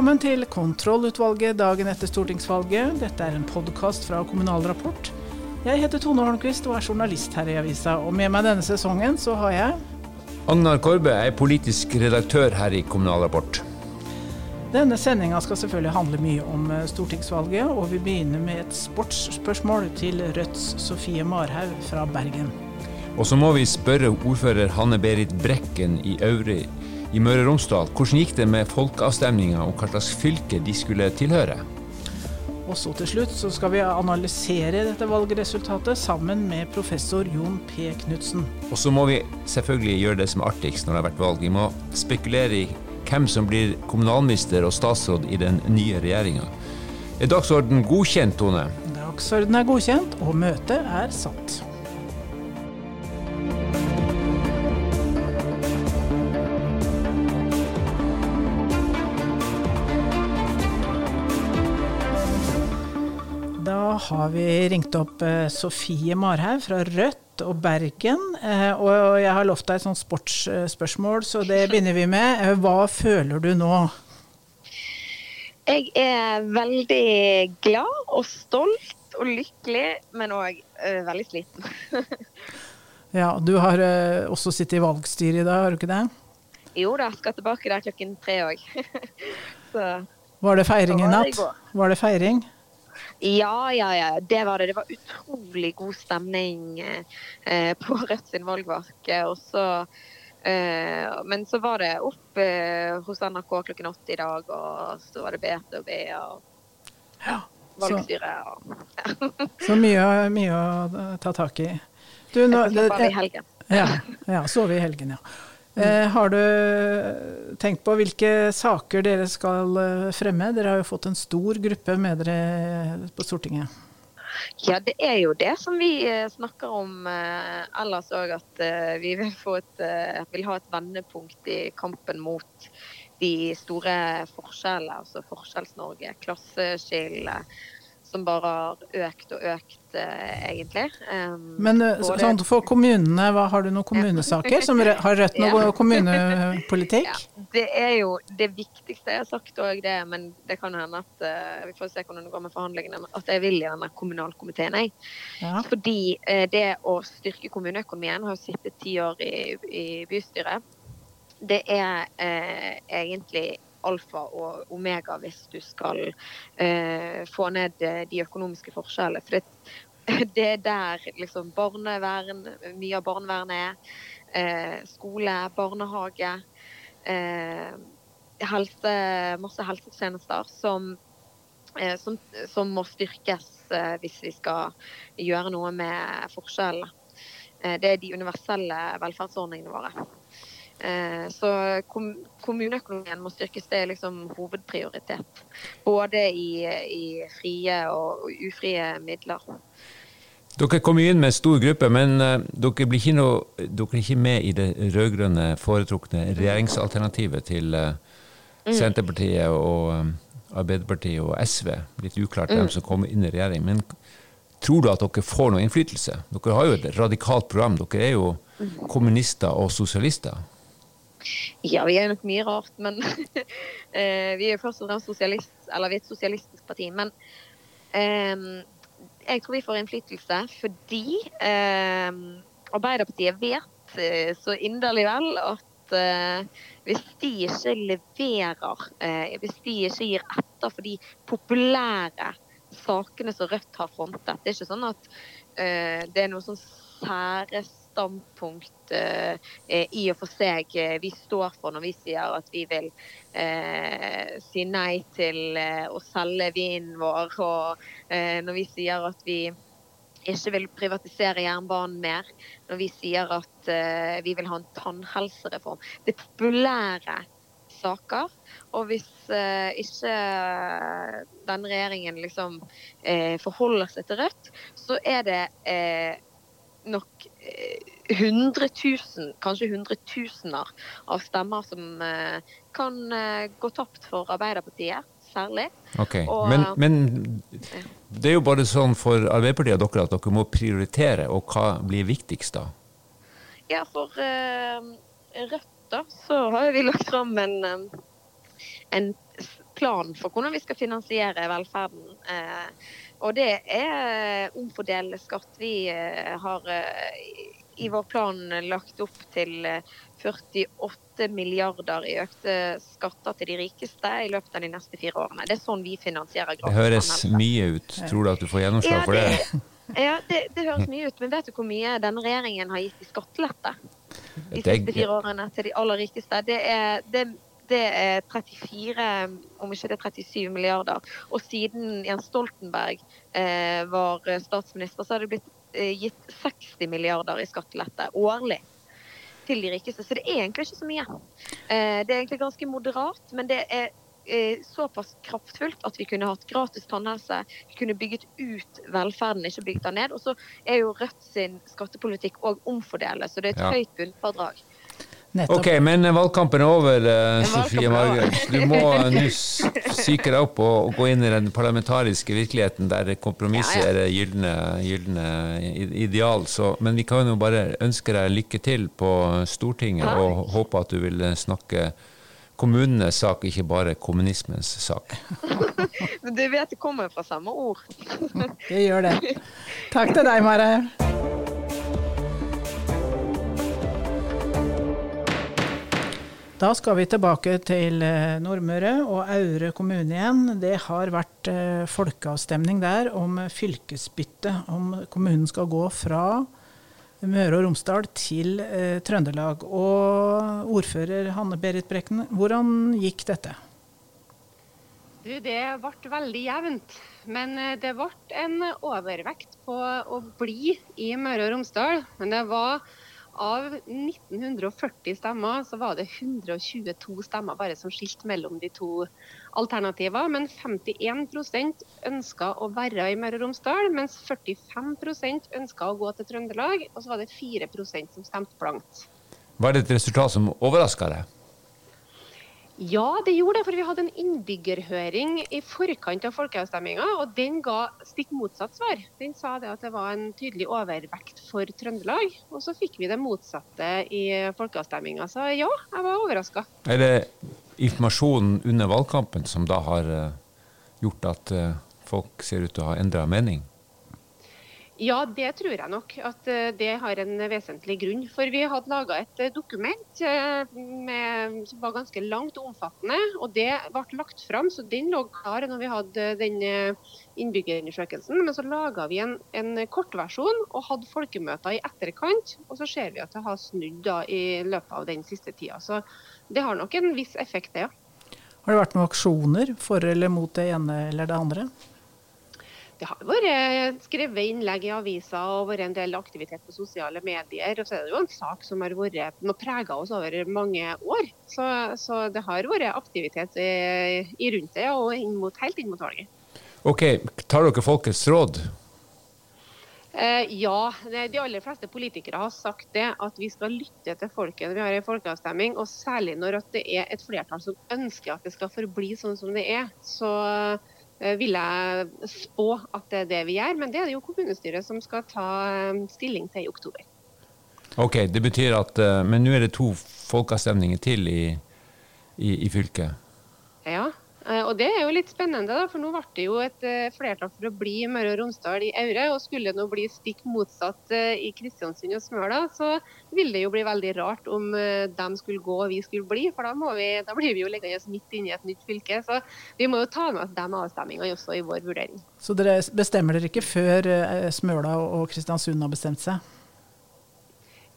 Velkommen til Kontrollutvalget dagen etter stortingsvalget. Dette er en podkast fra Kommunal Rapport. Jeg heter Tone Holmquist og er journalist her i avisa. Og med meg denne sesongen så har jeg Agnar Korbe er politisk redaktør her i Kommunal Rapport. Denne sendinga skal selvfølgelig handle mye om eh, stortingsvalget, og vi begynner med et sportsspørsmål til Rødts Sofie Marhaug fra Bergen. Og så må vi spørre ordfører Hanne Berit Brekken i Øvre i Møre og Romsdal. Hvordan gikk det med folkeavstemninga om hva slags fylke de skulle tilhøre? Og så til slutt så skal vi analysere dette valgresultatet sammen med professor Jon P. Knutsen. Og så må vi selvfølgelig gjøre det som er artigst når det har vært valg. Vi må spekulere i hvem som blir kommunalminister og statsråd i den nye regjeringa. Er dagsorden godkjent, Tone? Dagsorden er godkjent, og møtet er satt. Har vi ringt opp eh, Sofie Marhaug fra Rødt og Bergen. Eh, og jeg har lovt deg et sånt sportsspørsmål, så det begynner vi med. Eh, hva føler du nå? Jeg er veldig glad og stolt og lykkelig, men òg veldig sliten. ja, Du har også sittet i valgstyret i dag, har du ikke det? Jo da, skal tilbake der klokken tre òg. var det feiring i natt? Var det feiring? Ja, ja, ja. Det var det. Det var utrolig god stemning eh, på Rødt sin valgvake. Og så eh, Men så var det opp eh, hos NRK klokken åtte i dag, og så var det BT og ja, valgstyret. Og, ja. så mye, mye, å ta tak i. Du, nå, Jeg i helgen. Ja, ja sove i helgen, ja. Eh, har du tenkt på hvilke saker dere skal eh, fremme? Dere har jo fått en stor gruppe med dere på Stortinget. Ja, det er jo det som vi eh, snakker om ellers òg. At vi vil, et, vil, ha et vendepunkt i kampen mot de store forskjellene. Altså Forskjells-Norge, klasseskillet som bare har økt og økt, eh, egentlig. Um, Men eh, sånn, for kommunene, hva, har du noen kommunesaker som har Rødt noe ja. kommunepolitikk? Ja, det er jo det viktigste. Jeg har sagt òg det, men det kan hende at uh, vi får se hvordan det går med forhandlingene. At jeg vil i denne kommunalkomiteen, jeg. Ja. Fordi det å styrke kommuneøkonomien har jo sittet ti år i, i bystyret. Det er uh, egentlig alfa og omega hvis du skal eh, få ned eh, de økonomiske forskjellene. For det, det er der liksom barnevern, mye av barnevernet er. Eh, skole, barnehage. Eh, helse, masse helsetjenester som, eh, som, som må styrkes eh, hvis vi skal gjøre noe med forskjellene. det er de universelle velferdsordningene våre. Eh, så kommuneøkonomien må styrkes, det er liksom hovedprioritet. Både i, i frie og ufrie midler. Dere kommer inn med stor gruppe, men uh, dere, blir ikke noe, dere er ikke med i det rød-grønne foretrukne regjeringsalternativet til uh, Senterpartiet og Arbeiderpartiet og SV. Litt uklart hvem mm. som kommer inn i regjering. Men tror du at dere får noe innflytelse? Dere har jo et radikalt program. Dere er jo mm. kommunister og sosialister. Ja, vi er nok mye rart, men eh, vi er først og fremst sosialist, eller vi er et sosialistisk parti. Men eh, jeg tror vi får innflytelse fordi eh, Arbeiderpartiet vet eh, så inderlig vel at eh, hvis de ikke leverer, eh, hvis de ikke gir etter for de populære sakene som Rødt har frontet Det er ikke sånn at det er noe sånn særes standpunkt eh, i og for seg eh, vi står for når vi sier at vi vil eh, si nei til eh, å selge vinen vår, og eh, når vi sier at vi ikke vil privatisere jernbanen mer, når vi sier at eh, vi vil ha en tannhelsereform. Det er populære saker. Og hvis eh, ikke denne regjeringen liksom eh, forholder seg til Rødt, så er det eh, nok eh, hundretusen, kanskje hundretusener av stemmer som eh, kan eh, gå tapt for Arbeiderpartiet, særlig. Okay. Og, men, men, det er jo bare sånn for Arbeiderpartiet og dere at dere må prioritere, og hva blir viktigst da? Ja, for uh, Rødt da, så har vi lagt fram en, en plan for hvordan vi skal finansiere velferden. Og det er omfordelende skatt. Vi har i vår plan lagt opp til 48 milliarder i økte skatter til de rikeste i løpet av de neste fire årene. Det er sånn vi finansierer gratis Det høres mye ut. Tror du at du får gjennomslag for det? Ja, det, det, høres mye ut. Men vet du hvor mye denne regjeringen har gitt i skattelette de siste fire årene til de aller rikeste? Det er, det, det er 34, om ikke det er 37 milliarder. Og siden Jens Stoltenberg eh, var statsminister, så har det blitt eh, gitt 60 milliarder i skattelette årlig til de rikeste. Så det er egentlig ikke så mye. Eh, det er egentlig ganske moderat, men det er eh, såpass kraftfullt at vi kunne hatt gratis tannhelse. Vi kunne bygget ut velferden, ikke bygget den ned. Og så er jo Rødt sin skattepolitikk òg omfordele, så det er et ja. høyt bunnfradrag. Nettopp. Ok, men valgkampen er over, uh, Sofie Margaret. Du må nå psyke deg opp og, og, gå inn i den parlamentariske virkeligheten der kompromisset er det gylne, gylne ideal. Så, men vi kan jo bare ønske deg lykke til på Stortinget og håpe at du vil snakke kommunenes sak, ikke bare kommunismens sak. Men du vet det kommer fra samme ord. det gjør det. Takk til deg, Mare. Da skal vi tilbake til eh, Nordmøre og Aure kommune igjen. Det har vært eh, folkeavstemning der om fylkesbytte, om kommunen skal gå fra Møre og Romsdal til eh, Trøndelag. Og ordfører Hanne Berit Brekken, hvordan gikk dette? Du, det ble veldig jevnt. Men det ble en overvekt på å bli i Møre og Romsdal. Men det var av 1940 stemmer, så var det 122 stemmer bare som skilte mellom de to alternativene. Men 51% ønska å være i Møre og Romsdal, mens 45% ønska å gå til Trøndelag. Og så var det 4% som stemte blankt. Var det et resultat som overraska deg? Ja, det gjorde det. For vi hadde en innbyggerhøring i forkant av folkeavstemminga, og den ga stikk motsatt svar. Den sa det at det var en tydelig overvekt for Trøndelag. Og så fikk vi det motsatte i folkeavstemminga. Så ja, jeg var overraska. Er det informasjonen under valgkampen som da har eh, gjort at eh, folk ser ut til å ha endra mening? Ja, det tror jeg nok at eh, det har en vesentlig grunn. For vi hadde laga et eh, dokument eh, med, som var ganske langt og omfattende. Og det ble lagt fram, så den lå klar når vi hadde den innbyggerundersøkelsen. Men så laga vi en, en kortversjon og hadde folkemøter i etterkant. Og så ser vi at det har snudd da, i løpet av den siste tida. Så det har nok en viss effekt, det, ja. Har det vært noen aksjoner for eller mot det ene eller det andre? Det har vært skrevet innlegg i aviser og vært en del aktivitet på sosiale medier. Og så er det jo en sak som har vært prega oss over mange år. Så, så, det har vært aktivitet i, i rundt det, og inn mot, helt inn mot valget. Ok, Tar dere folkets råd? Eh, ja, de aller fleste politikere har sagt det, at vi skal lytte til folket når vi har en folkeavstemning. Og særlig når det er et flertall som ønsker at det skal forbli sånn som det er. Så Eh, vil jeg spå at det er det vi gjør. Men det er det jo kommunestyret som skal ta eh, stilling til i oktober. Ok, det betyr at, eh, Men nå er det to folkeavstemninger til i, i, i fylket? Eh, og Det er jo litt spennende, da, for nå ble det jo et eh, flertall for å bli i Møre og Romsdal i Aure. og Skulle det nå bli stikk motsatt eh, i Kristiansund og Smøla, så ville det jo bli veldig rart om de skulle gå og vi skulle bli. For da, vi, da blir vi jo liggende midt inne i et nytt fylke. Så vi må jo ta med oss de avstemmingene også i vår vurdering. Så dere bestemmer dere ikke før Smøla og Kristiansund har bestemt seg?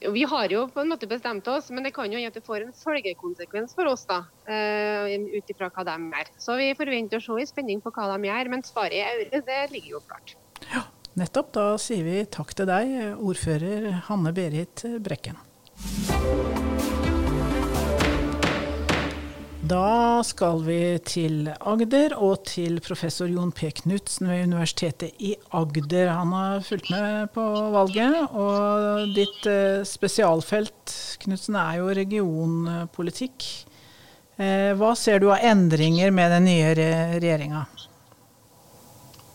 Vi har jo på en måte bestemt oss, men det kan jo gjøre at det får en følgekonsekvens for oss. da, uh, Ut ifra hva de gjør. Så vi forventer å se i spenning på hva de gjør, men svaret i Aure det ligger jo klart. Ja, nettopp. Da sier vi takk til deg, ordfører Hanne Berit Brekken. Da skal vi til Agder og til professor Jon P. Knutsen ved Universitetet i Agder. Han har fulgt med på valget, og ditt eh, spesialfelt Knutsen, er jo regionpolitikk. Eh, hva ser du av endringer med den nye regjeringa?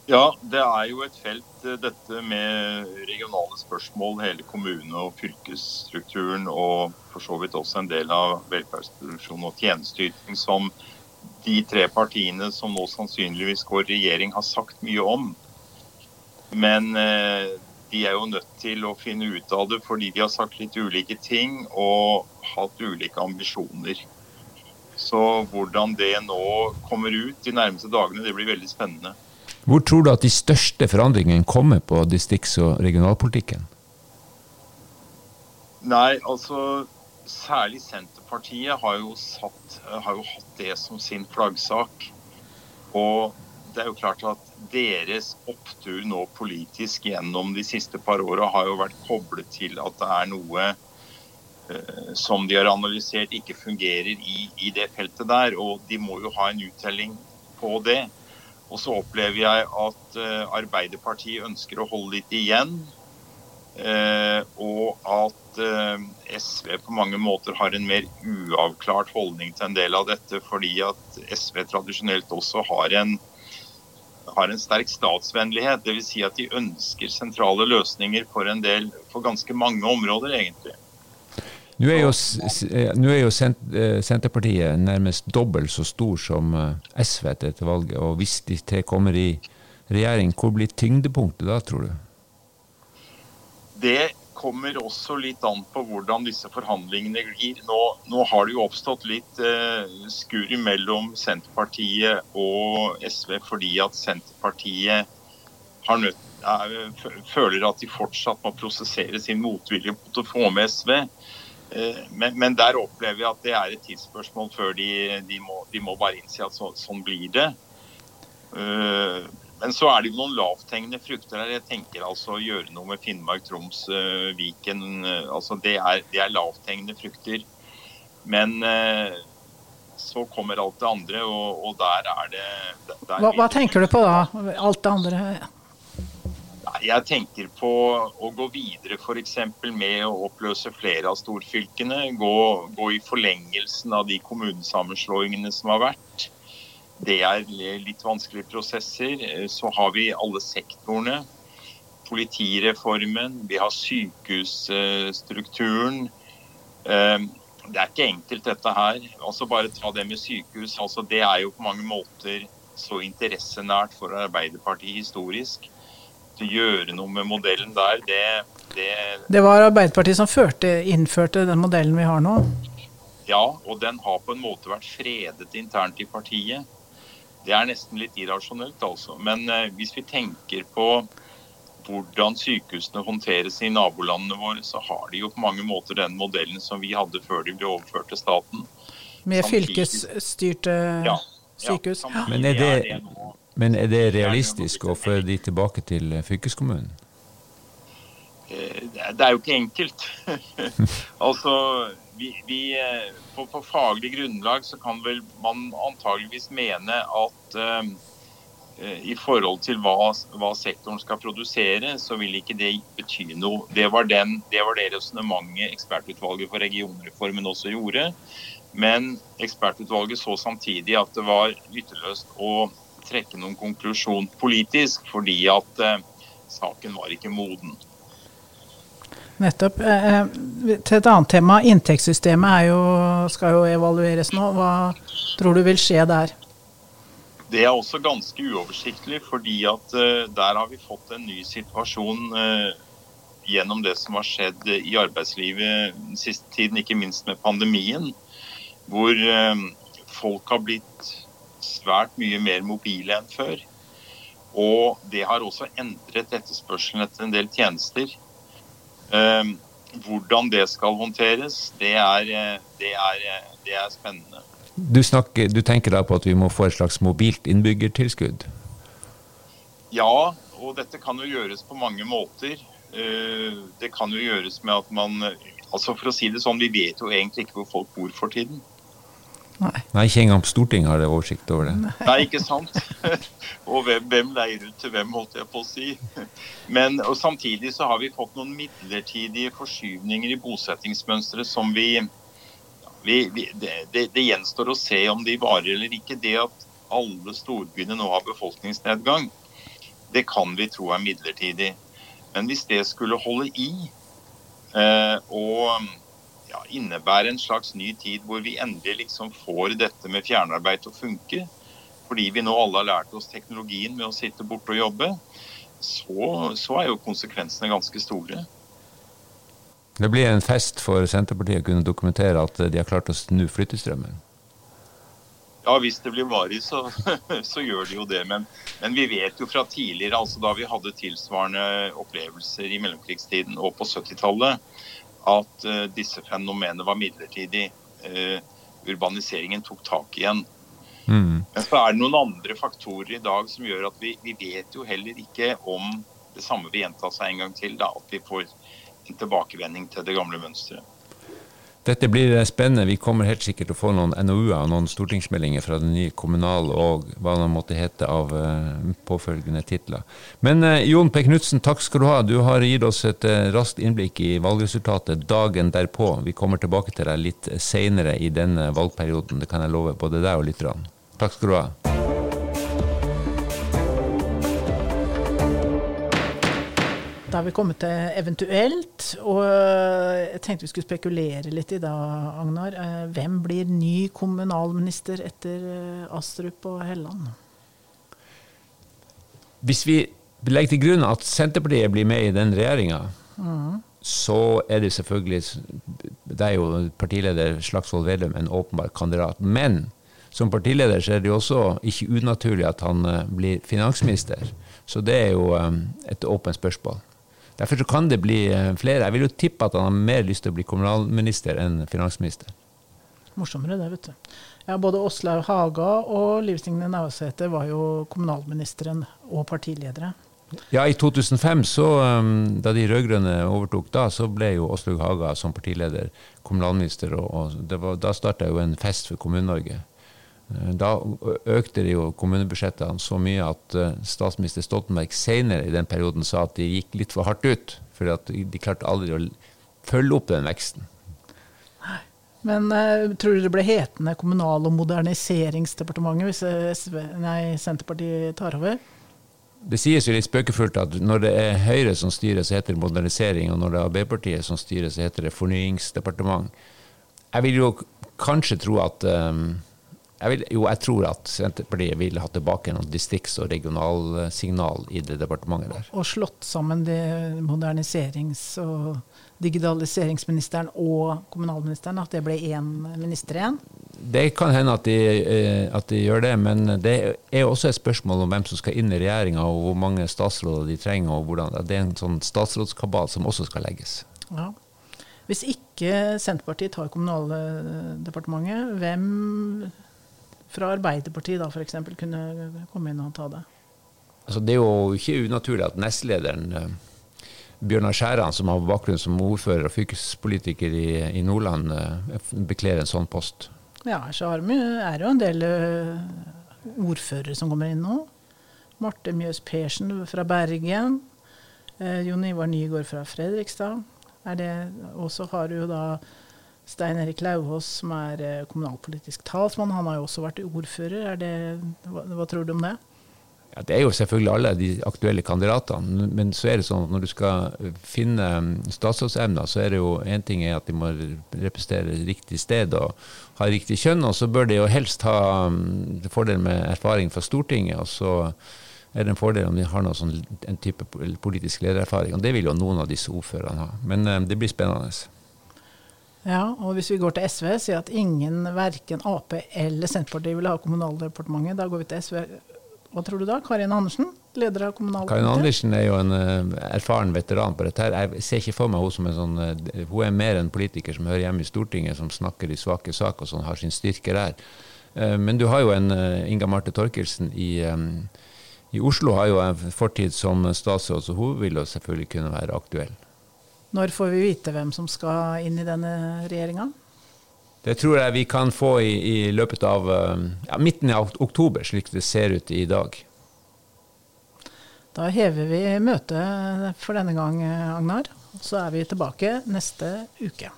Ja, det er jo et felt, eh, dette med regionale spørsmål, hele kommune- og fylkesstrukturen, og for så vidt også en del av velferdsproduksjon og tjenesteyting, som de tre partiene som nå sannsynligvis går regjering, har sagt mye om. Men eh, de er jo nødt til å finne ut av det fordi de har sagt litt ulike ting og hatt ulike ambisjoner. Så hvordan det nå kommer ut de nærmeste dagene, det blir veldig spennende. Hvor tror du at de største forandringene kommer på distrikts- og regionalpolitikken? Nei, altså særlig Senterpartiet har jo, satt, har jo hatt det som sin flaggsak. Og det er jo klart at deres opptur nå politisk gjennom de siste par åra har jo vært koblet til at det er noe eh, som de har analysert ikke fungerer i, i, det feltet der. Og de må jo ha en uttelling på det. Og så opplever jeg at eh, Arbeiderpartiet ønsker å holde litt igjen. Eh, og at eh, SV på mange måter har en mer uavklart holdning til en del av dette, fordi at SV tradisjonelt også har en, har en sterk statsvennlighet. Dvs. Si at de ønsker sentrale løsninger for del, for ganske mange områder, egentlig. Nå er, jo, nå er jo Senterpartiet nærmest dobbelt så stor som SV etter dette valget. og Hvis de til kommer i regjering, hvor blir tyngdepunktet da, tror du? Det kommer også litt an på hvordan disse forhandlingene glir. Nå, nå har det jo oppstått litt eh, skur mellom Senterpartiet og SV fordi at Senterpartiet nødt, er, føler at de fortsatt må prosessere sin motvilje mot å få med SV. Eh, men, men, der opplever vi at det er et tidsspørsmål før de, de, må, de må, bare innse at så, sånn blir det. Uh, men så er det jo noen lavthengende frukter her. Jeg tenker altså å gjøre noe med Finnmark, Troms, uh, Viken. Uh, altså det er, det er, lavthengende frukter. Men så kommer alt det andre, og, og der er det der hva, hva, tenker du på da? Alt det andre? Jeg tenker på å gå videre f.eks. med å oppløse flere av storfylkene. Gå, gå i forlengelsen av de kommunesammenslåingene som har vært. Det er litt vanskelige prosesser. Så har vi alle sektorene. Politireformen, vi har sykehusstrukturen. Ehm, det er ikke enkelt dette her. Altså Bare ta det med sykehus. Altså det er jo på mange måter så interessenært for Arbeiderpartiet historisk. Å gjøre noe med modellen der, det, det Det var Arbeiderpartiet som førte, innførte den modellen vi har nå? Ja, og den har på en måte vært fredet internt i partiet. Det er nesten litt irrasjonelt, altså. Men eh, hvis vi tenker på hvordan sykehusene håndteres i nabolandene våre, så har de jo på mange måter den modellen som vi hadde før de ble overført til staten. Med fylkesstyrte ja, sykehus? Ja, men, er det, men er det realistisk å føre de tilbake til fylkeskommunen? Eh, det er jo ikke enkelt. altså, vi, vi eh, på, på, faglig grunnlag så kan vel man antageligvis mene at uh, i forhold til hva, hva, sektoren skal produsere, så vil ikke det bety noe. Det var, den, det, var det resonnementet ekspertutvalget for regionreformen også gjorde. Men ekspertutvalget så samtidig at det var nytteløst å trekke noen konklusjon politisk, fordi at uh, saken var ikke moden. Nettopp. Eh, eh, til et annet tema. Inntektssystemet jo, skal jo evalueres nå. Hva tror du vil skje der? Det er også ganske uoversiktlig, fordi at der har vi fått en ny situasjon gjennom det som har skjedd i arbeidslivet den siste tiden, ikke minst med pandemien. Hvor folk har blitt svært mye mer mobile enn før. Og det har også endret etterspørselen etter en del tjenester. Ehm, hvordan det skal håndteres, det er, det er, det er spennende. Du, snakker, du, tenker da på at vi må få et slags mobilt innbyggertilskudd? Ja, og dette kan jo gjøres på mange måter. Eh, det kan jo gjøres med at man altså For å si det sånn, vi vet jo egentlig ikke hvor folk bor for tiden. Nei. Nei, ikke engang Stortinget har det oversikt over det. Nei, ikke sant. og hvem, hvem, leier ut til hvem, holdt jeg på å si. Men og samtidig så har vi fått noen midlertidige forskyvninger i bosettingsmønsteret som vi, vi, vi det, det, det, gjenstår å se om de varer eller ikke. Det at alle storbyene nå har befolkningsnedgang, det kan vi tro er midlertidig. Men hvis det skulle holde i, eh, og ja, innebærer en slags ny tid hvor vi endelig liksom får dette med fjernarbeid til å funke, fordi vi nå alle har lært oss teknologien med å sitte borte og jobbe, så, så er jo konsekvensene ganske store. Det blir en fest for Senterpartiet å kunne dokumentere at de har klart å snu flyttestrømmen. Ja, hvis det blir varig, så, så gjør de jo det. Men, men, vi vet jo fra tidligere, altså da vi hadde tilsvarende opplevelser i mellomkrigstiden og på 70-tallet, at uh, disse fenomenene var midlertidig. Uh, urbaniseringen tok tak igjen. Mm. Men så er det noen andre faktorer i dag som gjør at vi, vi vet jo heller ikke om det samme vil gjenta seg en gang til. Da, at vi får en tilbakevending til det gamle mønsteret. Dette blir spennende. Vi kommer helt sikkert til å få noen NOU-er og noen stortingsmeldinger fra den nye kommunal og hva det måtte hete av uh, påfølgende titler. Men uh, Jon P. Knutsen, takk skal du ha. Du har gitt oss et raskt innblikk i valgresultatet dagen derpå. Vi kommer tilbake til deg litt seinere i denne valgperioden. Det kan jeg love både deg og lytterne. Takk skal du ha. Da har vi kommet til eventuelt. Og jeg tenkte vi skulle spekulere litt i da, Agnar. Eh, hvem blir ny kommunalminister etter eh, Astrup og Helland? Hvis vi legger til grunn at Senterpartiet blir med i den regjeringa, mm. så er det selvfølgelig Det er jo partileder Slagsvold Vedum en åpenbar kandidat. Men som partileder så er det jo også ikke unaturlig at han eh, blir finansminister. Så det er jo et åpent spørsmål. Derfor kan det bli eh, flere. Jeg vil jo tippe at han har mer lyst til å bli kommunalminister enn finansminister. Morsommere det, vet du. Ja, Både Åslaug Haga og Liv Signe Navarsete var jo kommunalministeren og partiledere. Ja, i 2005, så, um, da de rød-grønne overtok, da så ble jo Åslaug Haga som partileder kommunalminister. og, og var, Da starta jo en fest for Kommune-Norge. Eh, da økte de jo kommunebudsjettene så mye at eh, statsminister Stoltenberg senere i den perioden sa at de gikk litt for hardt ut. For at de klarte aldri å følge opp den veksten. Men uh, tror du det ble hetende Kommunal- og moderniseringsdepartementet hvis SV, nei, Senterpartiet tar over? Det sies jo litt spøkefullt at når det er Høyre som styrer, så heter det modernisering, og når det er Arbeiderpartiet som styrer, så heter det fornyingsdepartement. Jeg vil jo kanskje tro at um, jeg vil, jo, jeg tror at Senterpartiet vil ha tilbake noen distrikts- og regionalsignal i det departementet der. Og slått sammen det moderniserings- og digitaliseringsministeren og kommunalministeren, at det ble én minister igjen? Det kan hende at de, eh, at de, gjør det, men det er også et spørsmål om hvem som skal inn i regjeringa, og hvor mange statsråder de trenger. og hvordan, Det er en sånn statsrådskabal som også skal legges. Ja. Hvis ikke Senterpartiet tar Kommunaldepartementet, hvem fra Arbeiderpartiet da f.eks. kunne komme inn og ta det? Altså, det er jo ikke unaturlig at nestlederen eh, Bjørnar Skjæran, som har bakgrunn som ordfører og fylkespolitiker i, i Nordland, eh, bekler en sånn post. Ja, så er det jo en del uh, ordførere som kommer inn nå. Marte Mjøs Persen fra Bergen. Eh, Jon Ivar Nygaard fra Fredrikstad. Er det, og så har du jo da Stein Erik Lauvås, som er eh, kommunalpolitisk talsmann, han har jo også vært ordfører. Det, hva, hva, tror du om det? Ja, det er jo selvfølgelig alle de aktuelle kandidatene. Men så er det sånn at når du skal finne mm, statsrådsemner, så er det jo én ting er at de må representere riktig sted og ha riktig kjønn, og så bør de jo helst ha mm, fordel med erfaring fra Stortinget. og så er det en fordel om de har noe sånn, en type politisk ledererfaring. og Det vil jo noen av disse ordførerne ha. Men um, det blir spennende. Ja, og hvis vi går til SV, sier at ingen, verken Ap eller Senterpartiet vil ha Kommunaldepartementet, da går vi til SV. Hva tror du da? Karin Andersen, leder av Kommunaldepartementet? Karin Andersen er jo en uh, erfaren veteran på dette. her. Jeg ser ikke for meg hun som en sånn uh, Hun er mer en politiker som hører hjemme i Stortinget, som snakker i svake saker og sånn, har sin styrke der. Uh, men du har jo en Inga Marte Torkelsen i, i Oslo, har jo en fortid som statsråd, så hun vil jo selvfølgelig kunne være aktuell. Når får vi vite hvem som skal inn i denne regjeringa? Det tror jeg vi kan få i, i løpet av eh, ja, midten av oktober, slik det ser ut i dag. Da hever vi møtet for denne gang, Agnar. Så er vi tilbake neste uke.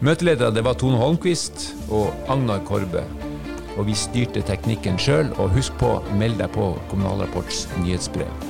Møteledere det var Tone Holmquist og Agnar Korbe. Og vi styrte teknikken sjøl. Og husk på, meld deg på Kommunal Rapports nyhetsbrev.